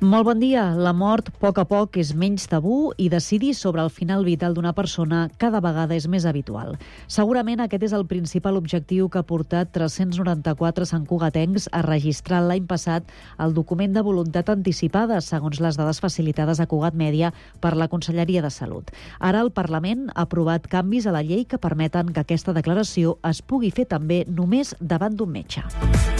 Molt bon dia. La mort, a poc a poc, és menys tabú i decidir sobre el final vital d'una persona cada vegada és més habitual. Segurament aquest és el principal objectiu que ha portat 394 santcugatencs a registrar l'any passat el document de voluntat anticipada, segons les dades facilitades a Cugat Mèdia per la Conselleria de Salut. Ara el Parlament ha aprovat canvis a la llei que permeten que aquesta declaració es pugui fer també només davant d'un metge.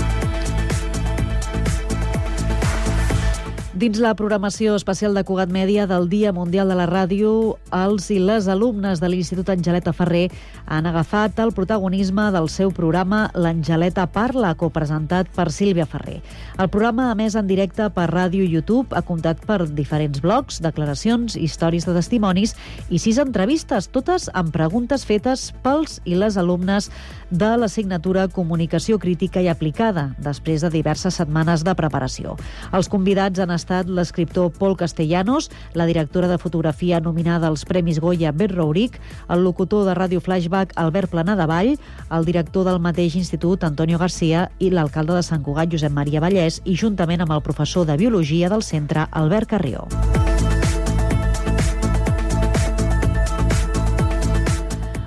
Dins la programació especial de Cugat Mèdia del Dia Mundial de la Ràdio, els i les alumnes de l'Institut Angeleta Ferrer han agafat el protagonisme del seu programa L'Angeleta Parla, copresentat per Sílvia Ferrer. El programa, a més en directe per ràdio i YouTube, ha comptat per diferents blogs, declaracions, històries de testimonis i sis entrevistes, totes amb preguntes fetes pels i les alumnes de l'assignatura Comunicació Crítica i Aplicada, després de diverses setmanes de preparació. Els convidats han estat l'escriptor Paul Castellanos, la directora de fotografia nominada als Premis Goya Bet Rouric, el locutor de Ràdio Flashback Albert Planadavall, el director del mateix institut Antonio Garcia i l'alcalde de Sant Cugat Josep Maria Vallès i juntament amb el professor de Biologia del centre Albert Carrió.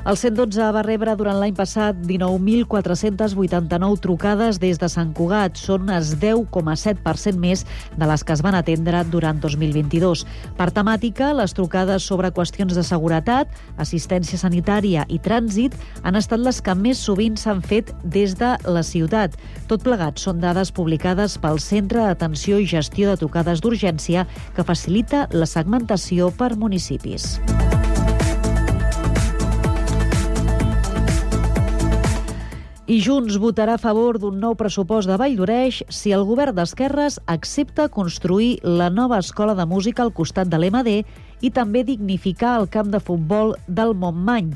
El 112 va rebre durant l'any passat 19.489 trucades des de Sant Cugat. Són unes 10,7% més de les que es van atendre durant 2022. Per temàtica, les trucades sobre qüestions de seguretat, assistència sanitària i trànsit han estat les que més sovint s'han fet des de la ciutat. Tot plegat són dades publicades pel Centre d'Atenció i Gestió de Trucades d'Urgència que facilita la segmentació per municipis. I Junts votarà a favor d'un nou pressupost de Vall d'Oreix si el govern d'Esquerres accepta construir la nova escola de música al costat de l'MD i també dignificar el camp de futbol del Montmany.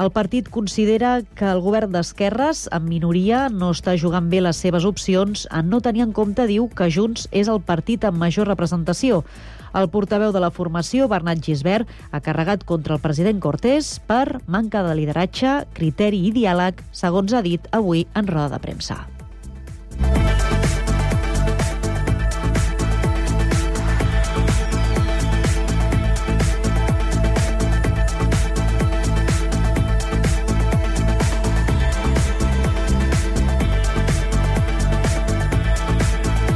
El partit considera que el govern d'Esquerres, en minoria, no està jugant bé les seves opcions en no tenir en compte, diu, que Junts és el partit amb major representació. El portaveu de la formació, Bernat Gisbert, ha carregat contra el president Cortés per manca de lideratge, criteri i diàleg, segons ha dit avui en roda de premsa.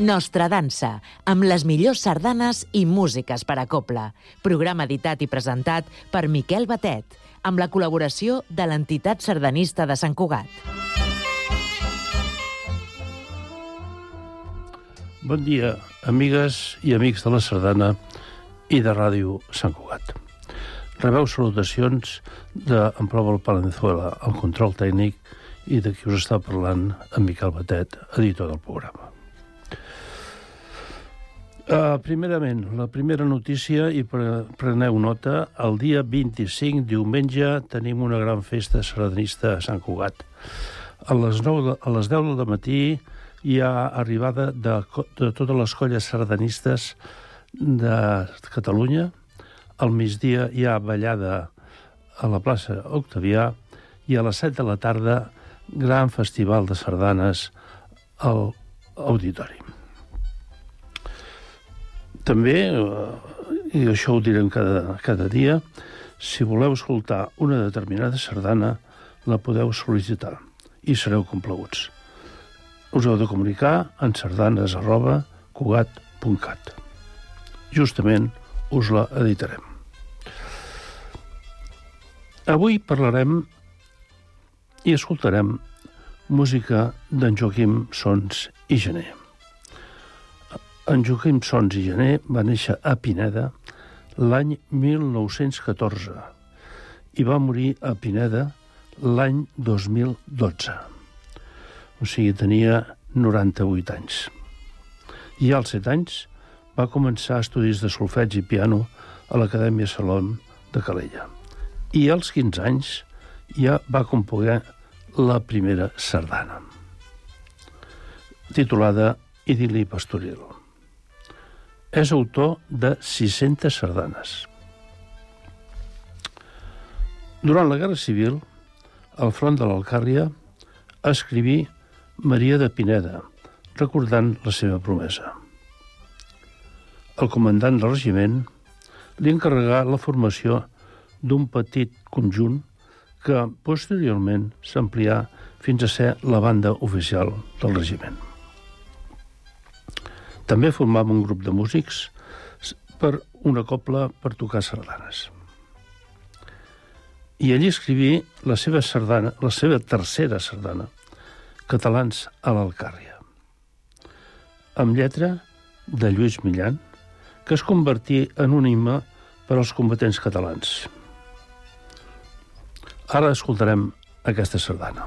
Nostra dansa, amb les millors sardanes i músiques per a copla. Programa editat i presentat per Miquel Batet, amb la col·laboració de l'entitat sardanista de Sant Cugat. Bon dia, amigues i amics de la Sardana i de Ràdio Sant Cugat. Rebeu salutacions d'en Pau Palenzuela, el control tècnic, i de qui us està parlant en Miquel Batet, editor del programa. Uh, primerament, la primera notícia, i pre preneu nota, el dia 25, diumenge, tenim una gran festa sardanista a Sant Cugat. A les, 9 de, a les 10 del matí hi ha arribada de, de totes les colles sardanistes de Catalunya. Al migdia hi ha ballada a la plaça Octavià i a les 7 de la tarda gran festival de sardanes al auditori. També, eh, i això ho direm cada, cada dia, si voleu escoltar una determinada sardana, la podeu sol·licitar i sereu complaguts. Us heu de comunicar en sardanes arroba cugat.cat. Justament us la editarem. Avui parlarem i escoltarem música d'en Joaquim Sons i Gener. En Joaquim Sons i Gené va néixer a Pineda l'any 1914 i va morir a Pineda l'any 2012. O sigui, tenia 98 anys. I als 7 anys va començar estudis de solfeig i piano a l'Acadèmia Salom de Calella. I als 15 anys ja va componer la primera sardana, titulada Idili Pastoril. És autor de 600 sardanes. Durant la Guerra Civil, al front de l'Alcàrria, escriví Maria de Pineda, recordant la seva promesa. El comandant del regiment li encarregà la formació d'un petit conjunt que posteriorment s'amplià fins a ser la banda oficial del regiment. També formava un grup de músics per una copla per tocar sardanes. I allí escriví la seva sardana, la seva tercera sardana, Catalans a l'Alcàrria, amb lletra de Lluís Millan, que es convertí en un himne per als combatents catalans. Ara escoltarem aquesta sardana.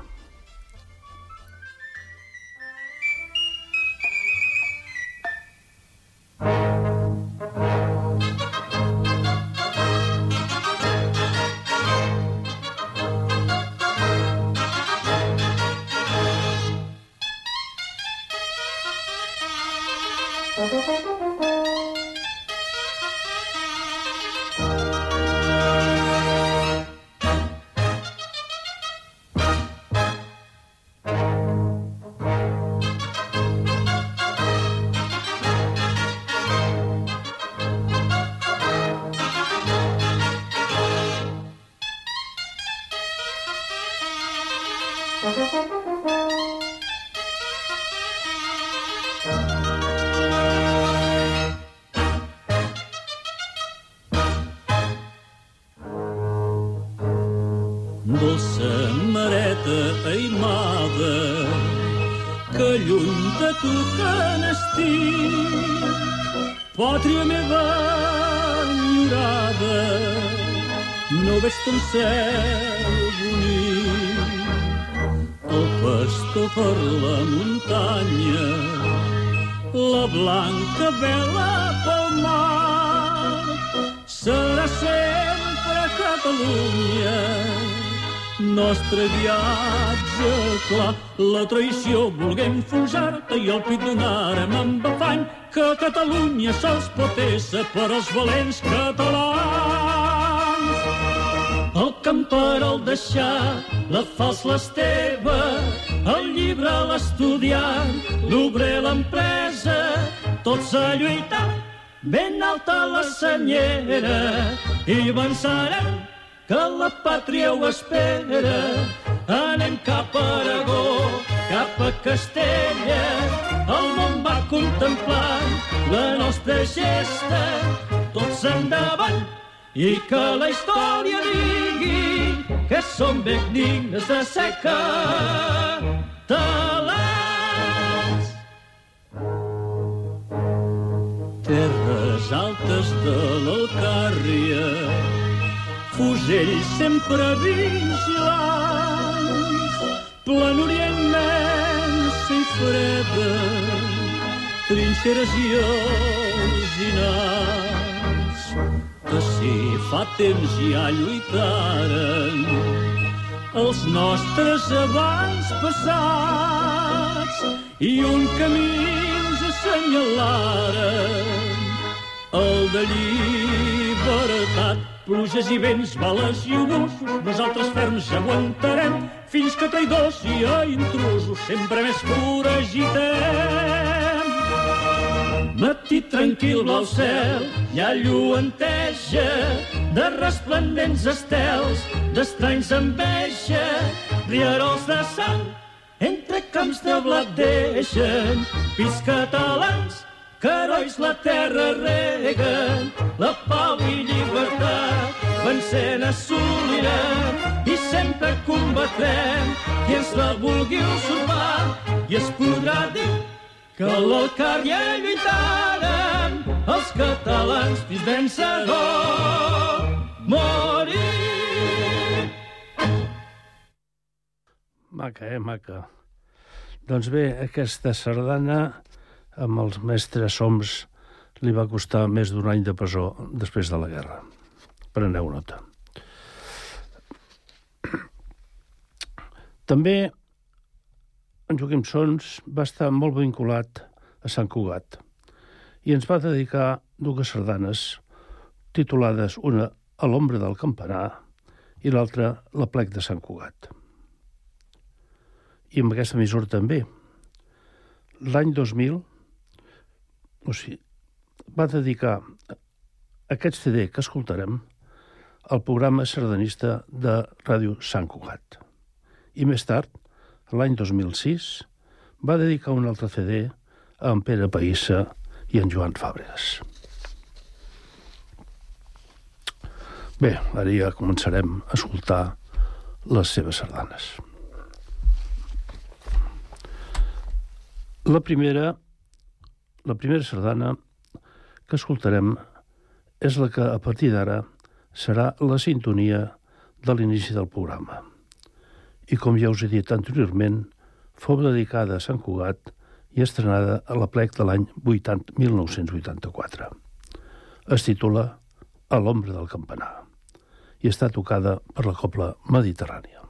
No veig ton cel bonic. El pastor per la muntanya, la blanca vela pel mar, serà sempre Catalunya, nostre viatge clar. La traïció volguem enfonsar-te i el pit donarem amb afany que Catalunya sols pot ésser per als valents catalans. El camper el deixar, la fals l'esteve, el llibre l'estudiant, l'obrer l'empresa, tots a lluitar, ben alta la senyera, i avançarem que la pàtria ho espera. Anem cap a Aragó, cap a Castella, el món va contemplant la nostra gesta, tots endavant, i que la història digui que som ben dignes de ser catalans. Terres altes de l'Alcàrria, fusells sempre vigilants, planúria immensa i freda, trinxeres i alzinars, que si fa temps ja lluitaren els nostres abans passats i un camí ens assenyalaren el de llibertat pluges i vents, bales i obusos, nosaltres ferms aguantarem fins que traïdors i intrusos sempre més foragitem. Matí tranquil, blau cel, ja lluenteja, de resplendents estels, d'estranys enveja, rierols de sang, entre camps de blat deixen, pis catalans, herois la terra reguen, la pau i llibertat vencent assolirem i sempre combatrem qui ens la vulgui usurpar i es podrà dir que a la lluitaren els catalans fins vencedor morir. Maca, eh, maca. Doncs bé, aquesta sardana amb els mestres Soms li va costar més d'un any de presó després de la guerra. Preneu nota. També en Joaquim Sons va estar molt vinculat a Sant Cugat i ens va dedicar dues sardanes titulades una a l'ombra del campanar i l'altra la plec de Sant Cugat. I amb aquesta mesura també. L'any 2000, o sigui, va dedicar aquest CD que escoltarem al programa sardanista de Ràdio Sant Cugat. I més tard, l'any 2006, va dedicar un altre CD a en Pere Païssa i en Joan Fàbregas. Bé, ara ja començarem a escoltar les seves sardanes. La primera, la primera sardana que escoltarem és la que a partir d'ara serà la sintonia de l'inici del programa i, com ja us he dit anteriorment, fou dedicada a Sant Cugat i estrenada a la plec de l'any 1984. Es titula A l'ombra del campanar i està tocada per la copla mediterrània.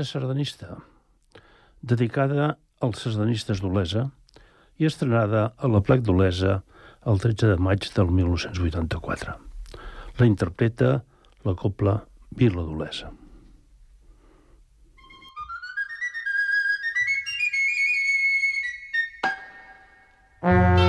Olesa sardanista, dedicada als sardanistes d'Olesa i estrenada a la plec d'Olesa el 13 de maig del 1984. La interpreta la copla Vila d'Olesa. La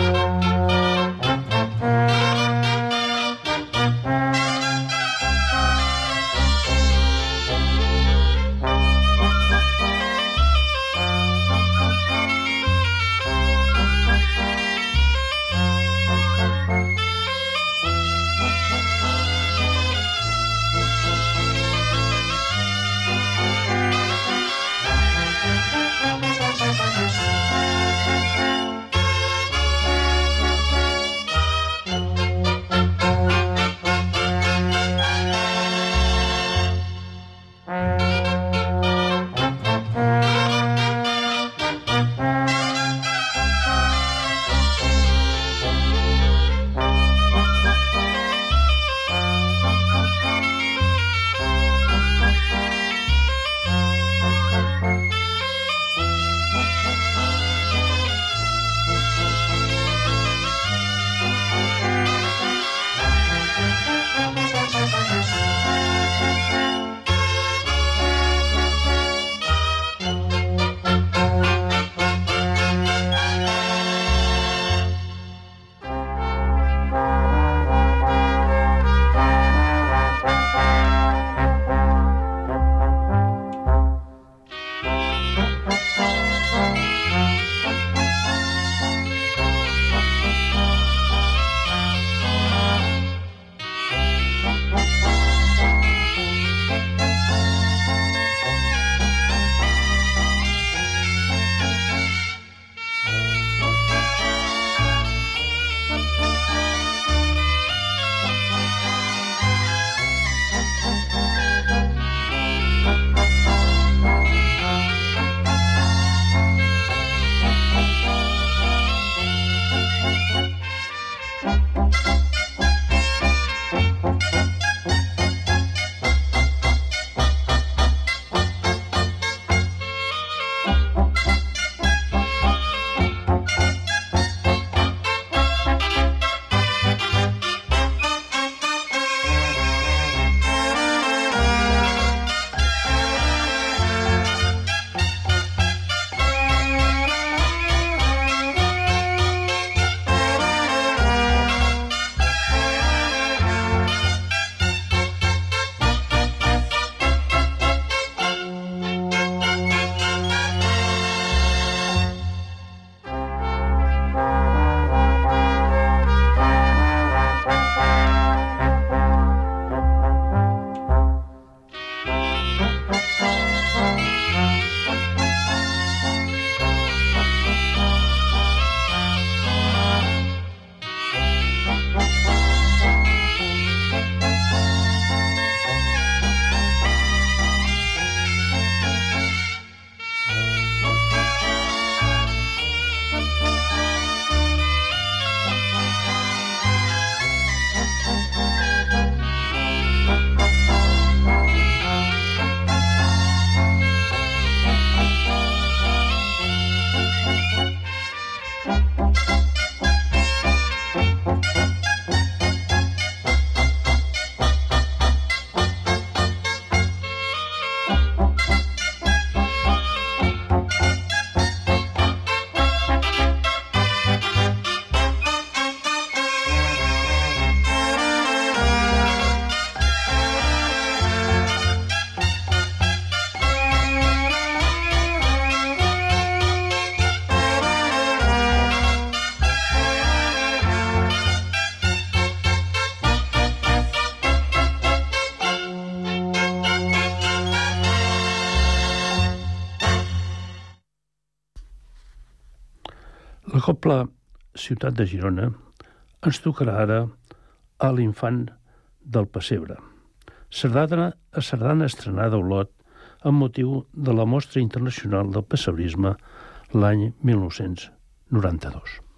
copla Ciutat de Girona ens tocarà ara a l'infant del Pessebre. Sardana, a sardana estrenada a Olot amb motiu de la Mostra Internacional del Pessebrisme l'any 1992.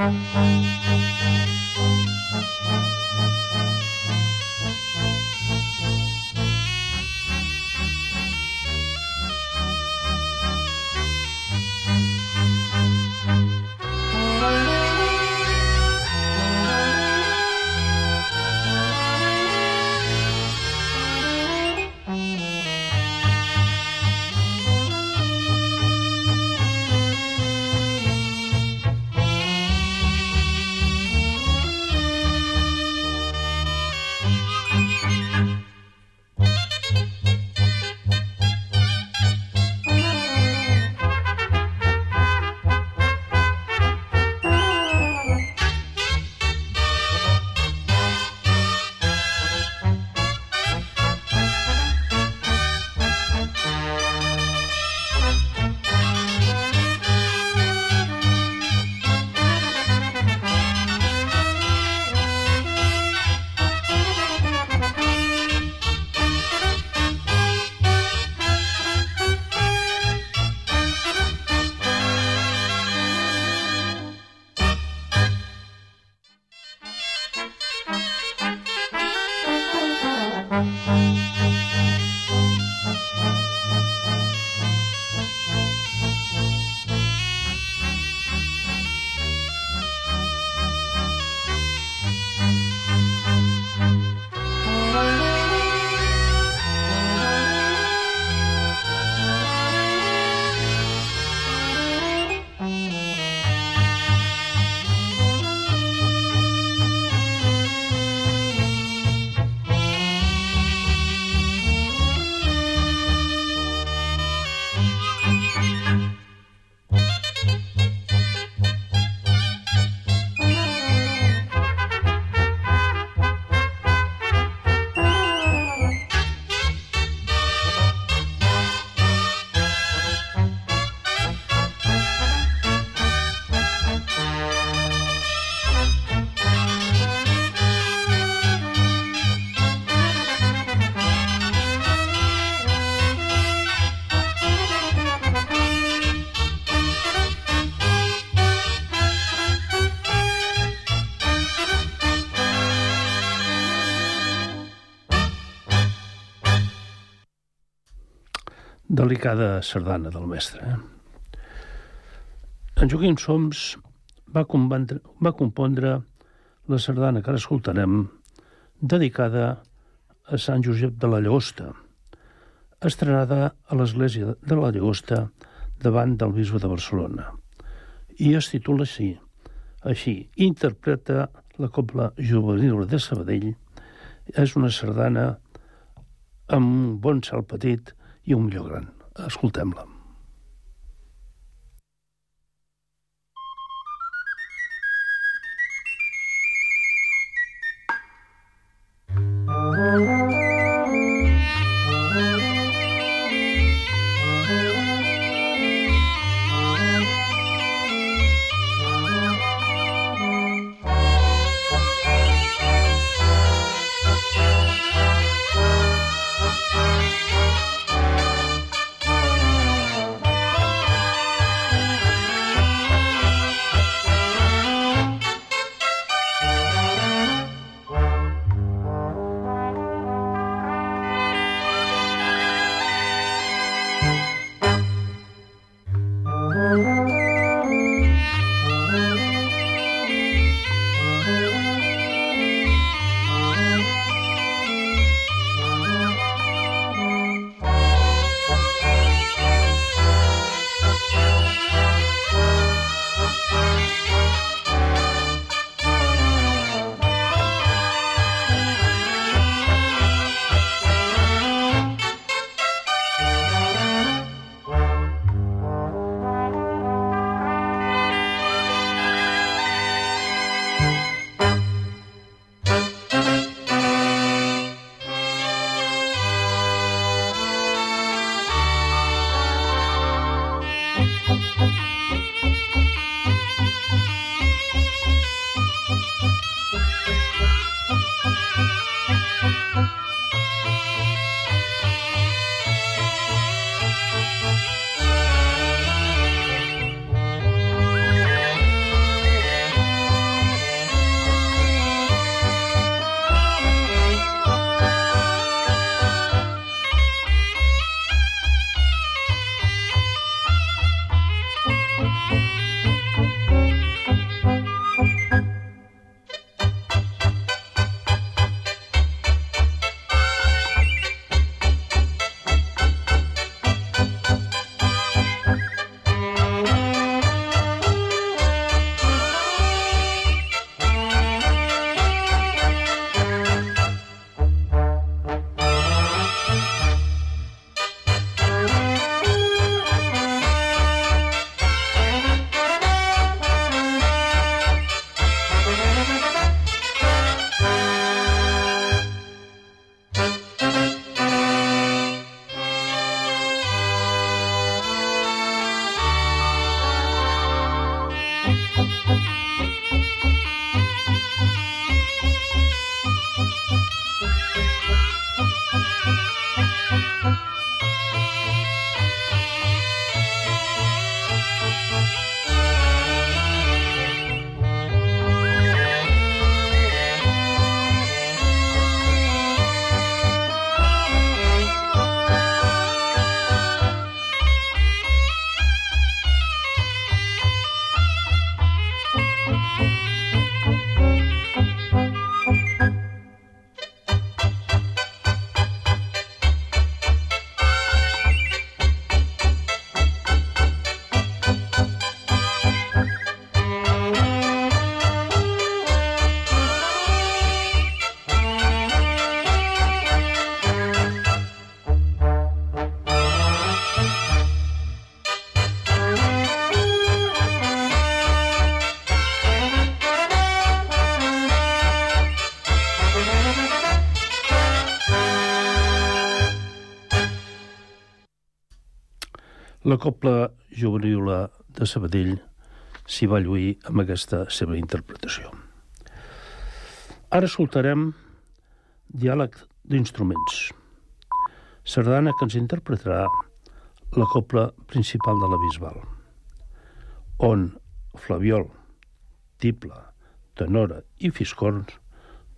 Thank you. Delicada sardana del mestre. Eh? En Joaquim Soms va, va compondre la sardana que ara escoltarem, dedicada a Sant Josep de la Llagosta, estrenada a l'església de la Llagosta davant del bisbe de Barcelona. I es titula així, així, interpreta la Copla Juvenil de Sabadell, és una sardana amb un bon salt petit i un millor gran. Escoltem-la. La Copla Juvenil de Sabadell s'hi va lluir amb aquesta seva interpretació. Ara escoltarem diàleg d'instruments. Sardana que ens interpretarà la copla principal de la Bisbal, on flaviol, tiple, tenora i fiscorns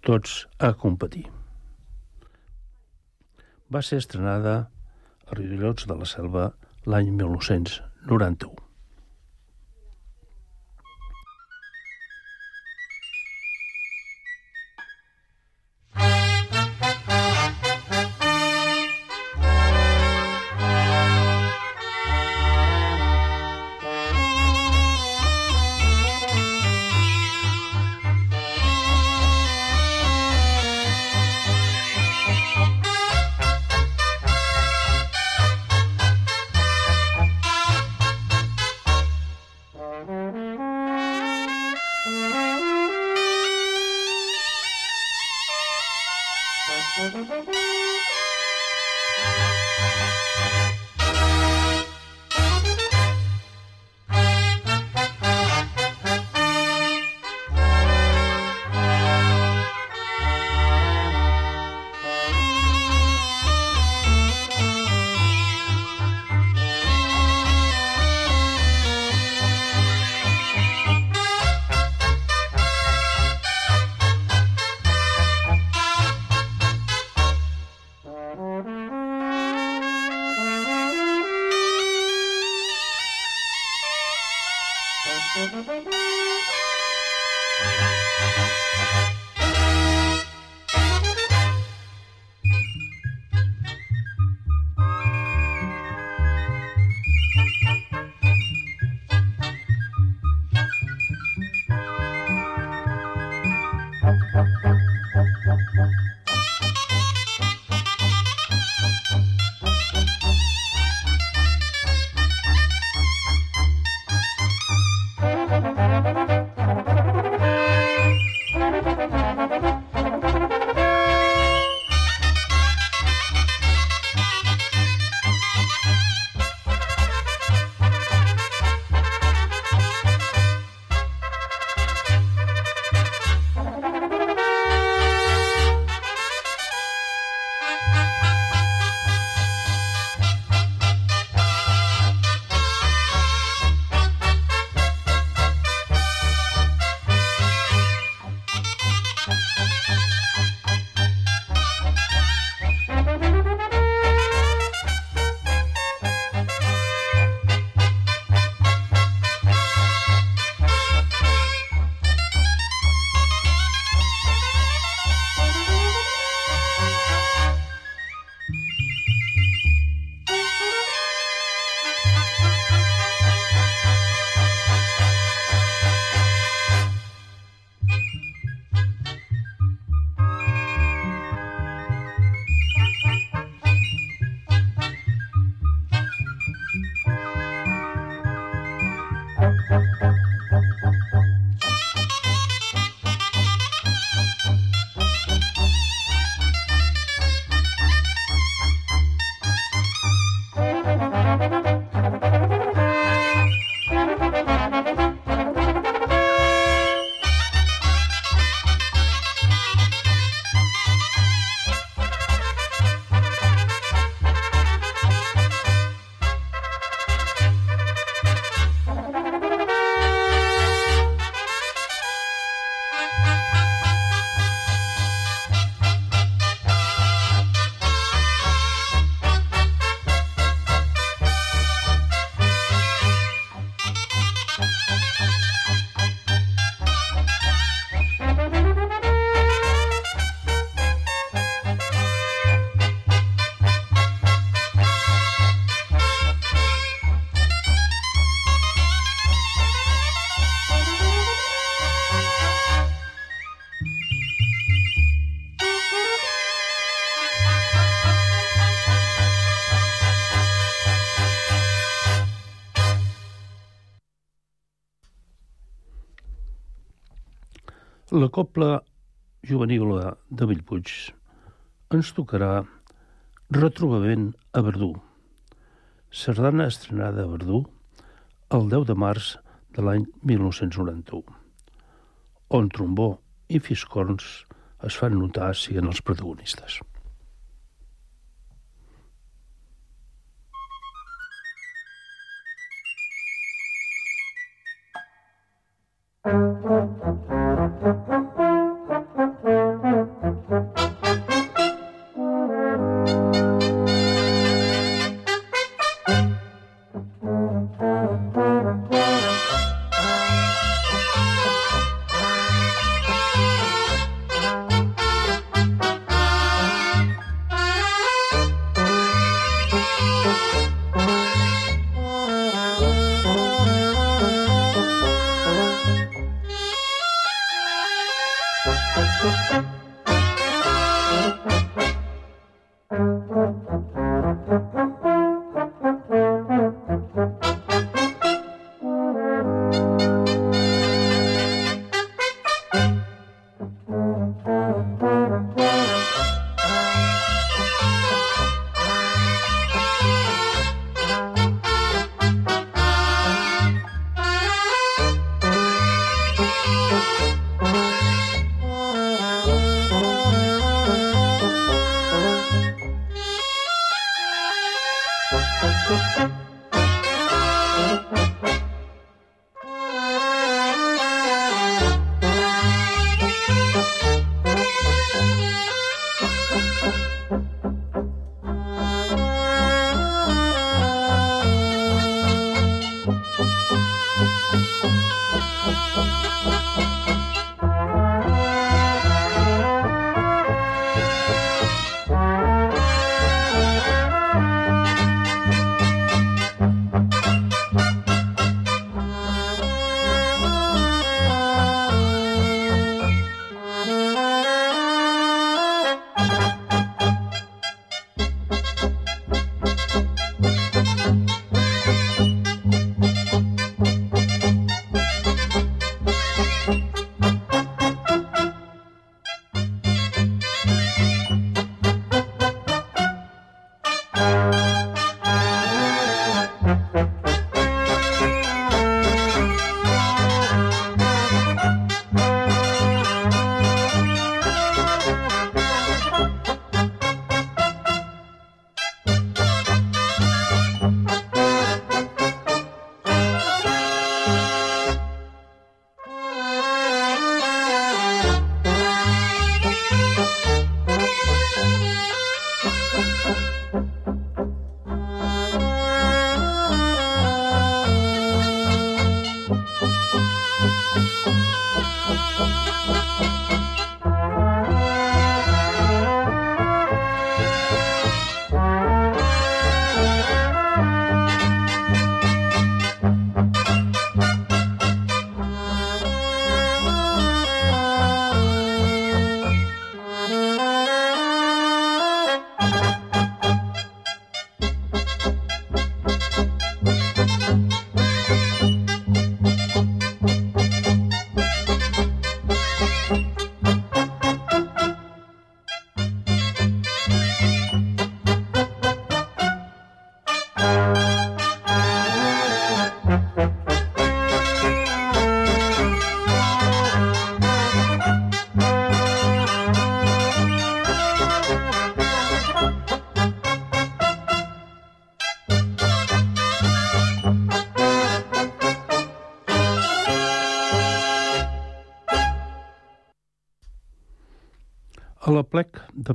tots a competir. Va ser estrenada a Riudellots de la Selva l'any 1991. La copla juvenil de Bellpuig ens tocarà retrobament a Verdú, Sardana estrenada a Verdú el 10 de març de l'any 1991, on trombó i fiscorns es fan notar siguent els protagonistes. A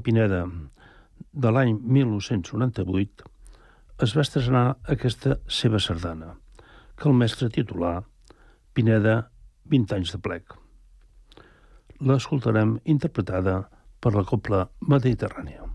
Pineda de l'any 1998 es va estrenar aquesta seva sardana, que el mestre titular, Pineda, 20 anys de plec. L'escoltarem interpretada per la Copla Mediterrània.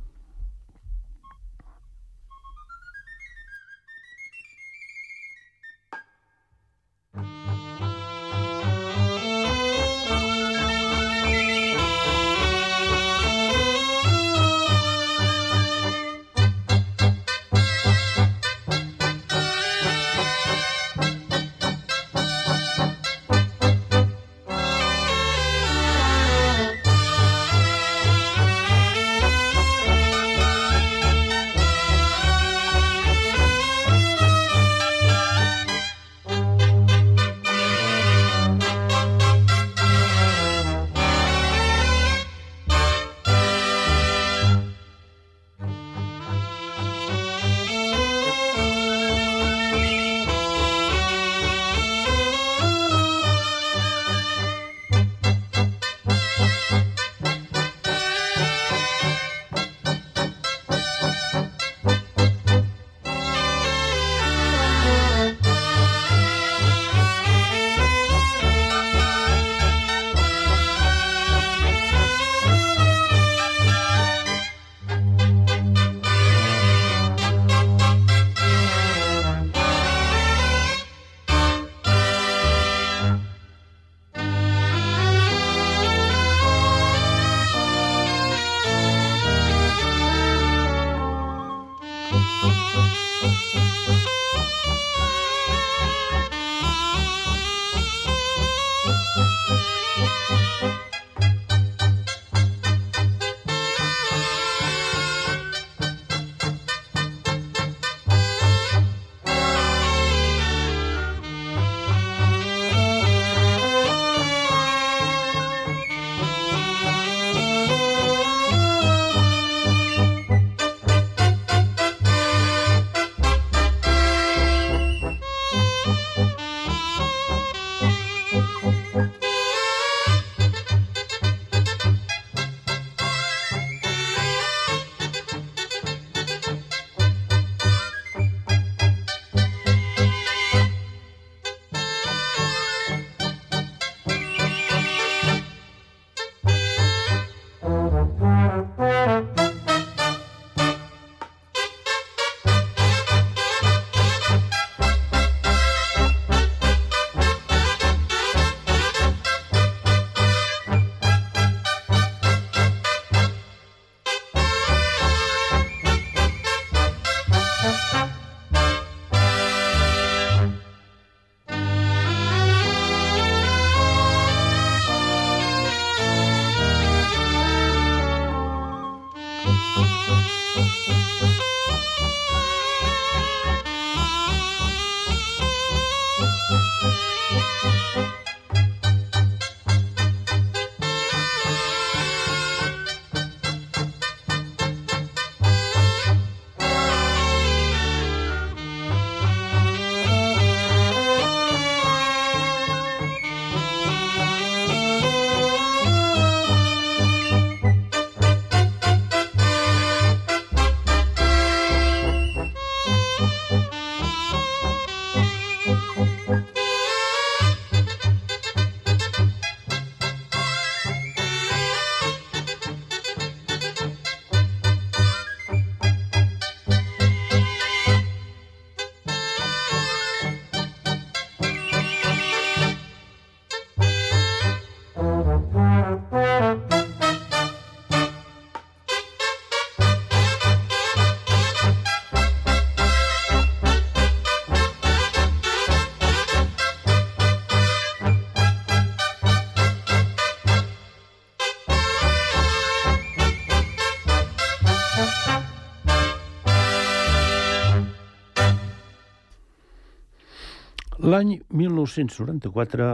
L'any 1994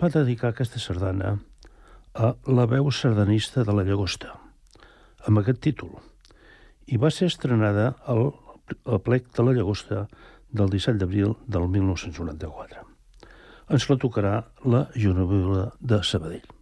va dedicar aquesta sardana a la veu sardanista de la Llagosta, amb aquest títol, i va ser estrenada al, plec de la Llagosta del 17 d'abril del 1994. Ens la tocarà la Junevila de Sabadell.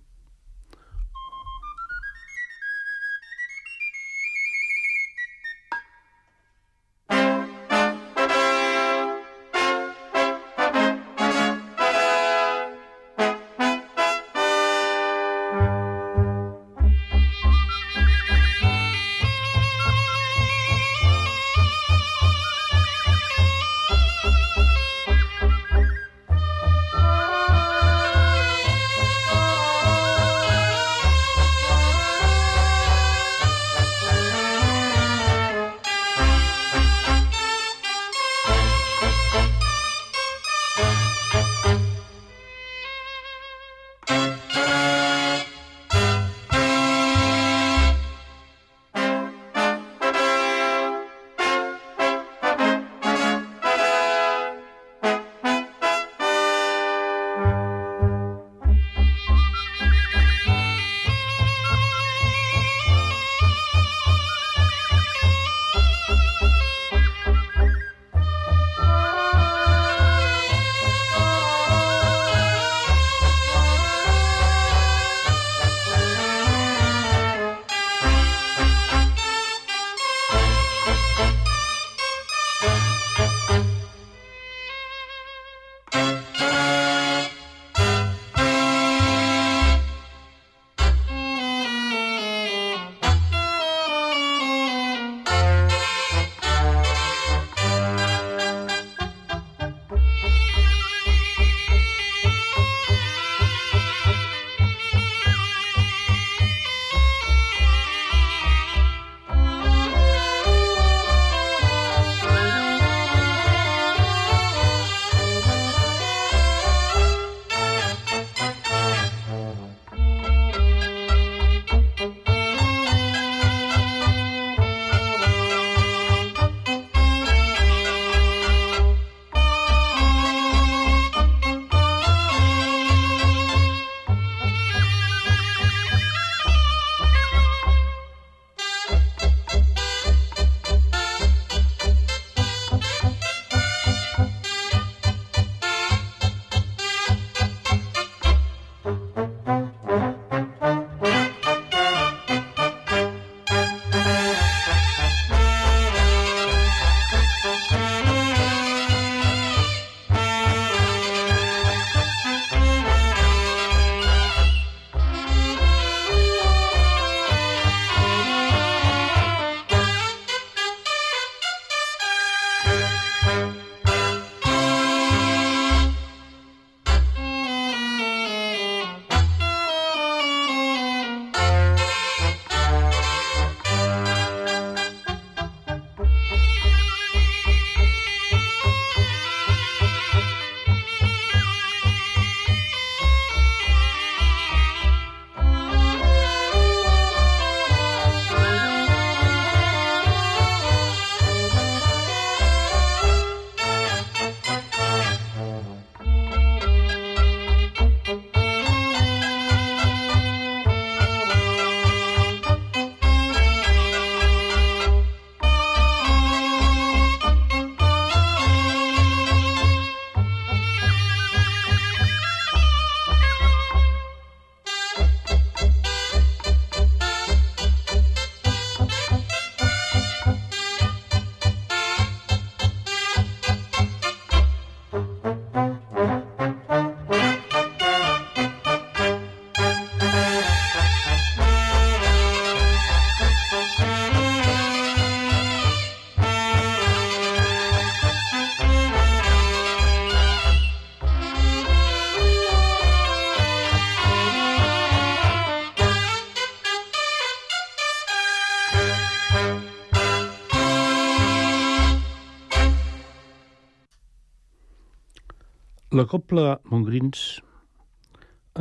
La Copla Montgrins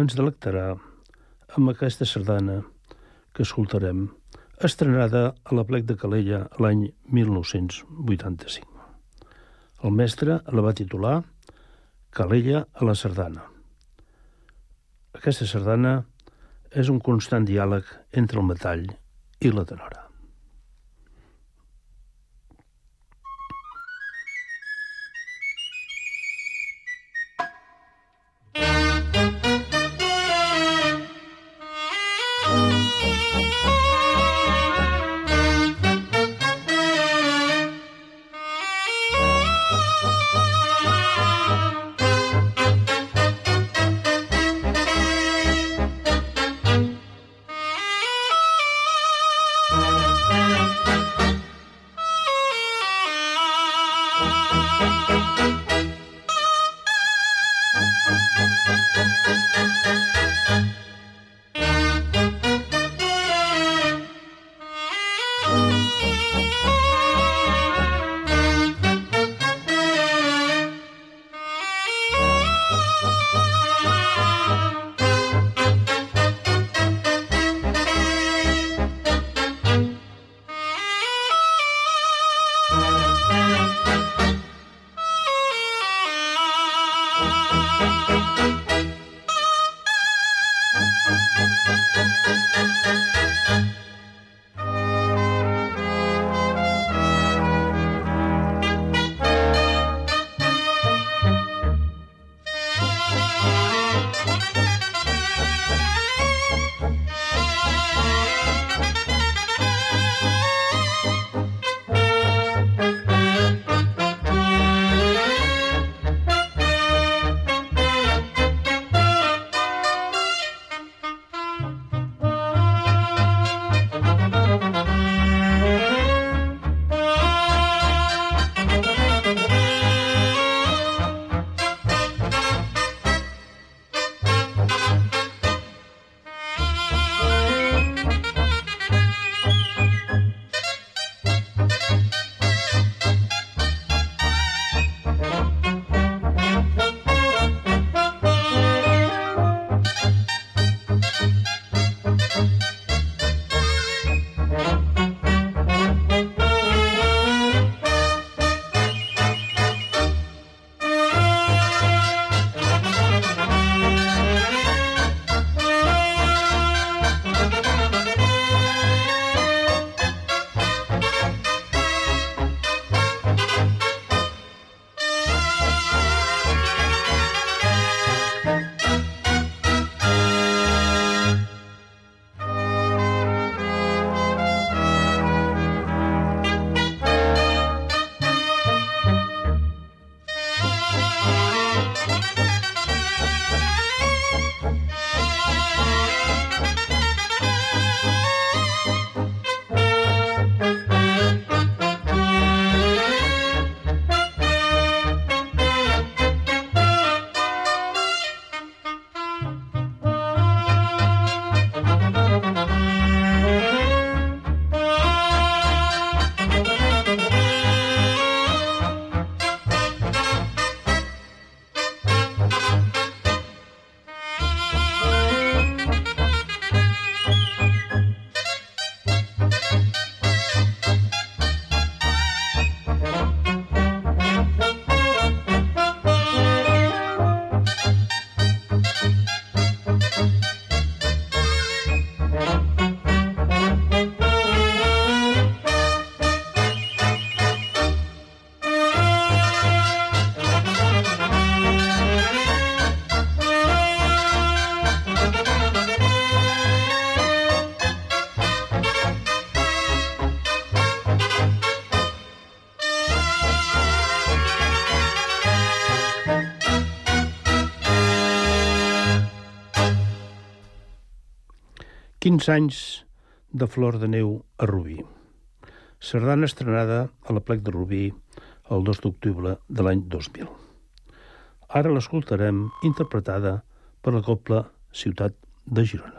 ens delectarà amb aquesta sardana que escoltarem, estrenada a la plec de Calella l'any 1985. El mestre la va titular Calella a la sardana. Aquesta sardana és un constant diàleg entre el metall i la tenora. Quins anys de Flor de Neu a Rubí. Sardana estrenada a la plec de Rubí el 2 d'octubre de l'any 2000. Ara l'escoltarem interpretada per la Copla Ciutat de Girona.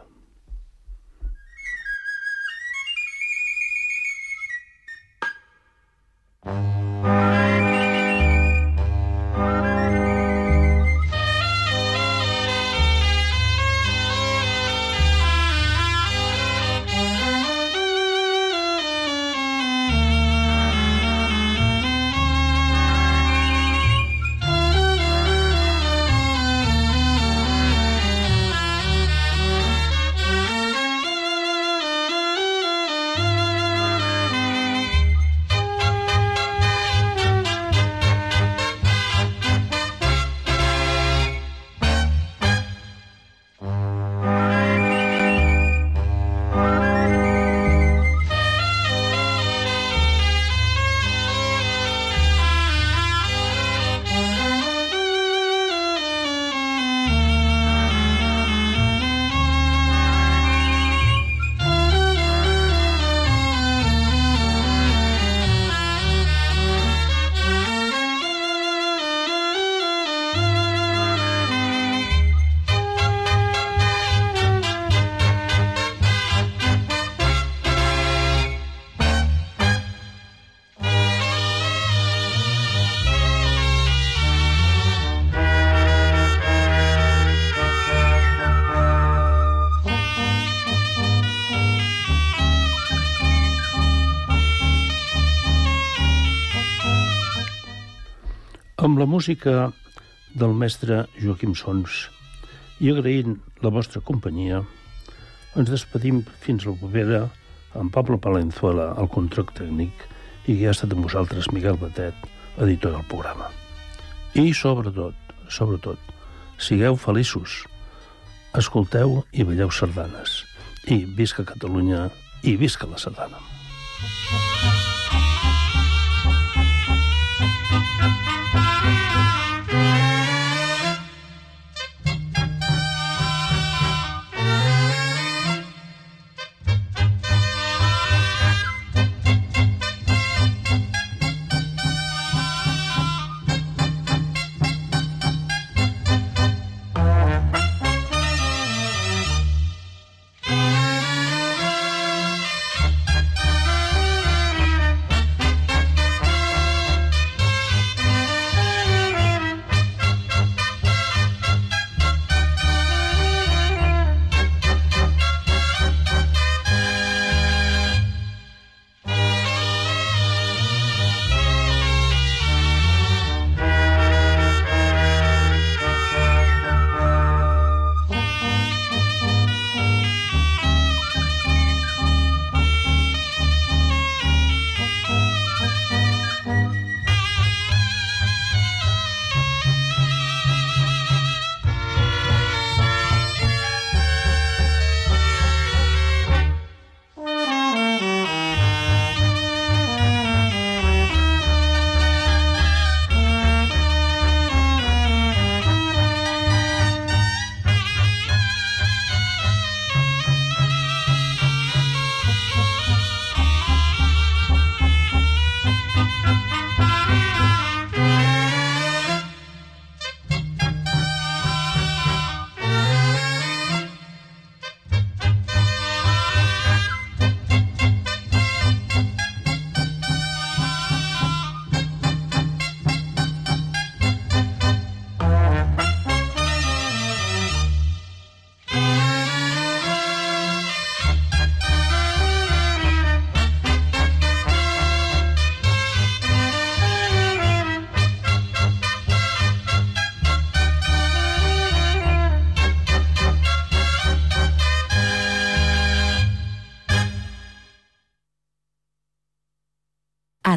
Música del mestre Joaquim Sons i agraint la vostra companyia, ens despedim fins la propera amb Pablo Palenzuela, al control tècnic, i que ha estat amb vosaltres Miguel Batet, editor del programa. I sobretot, sobretot, sigueu feliços, escolteu i veieu sardanes. I visca Catalunya i visca la sardana. A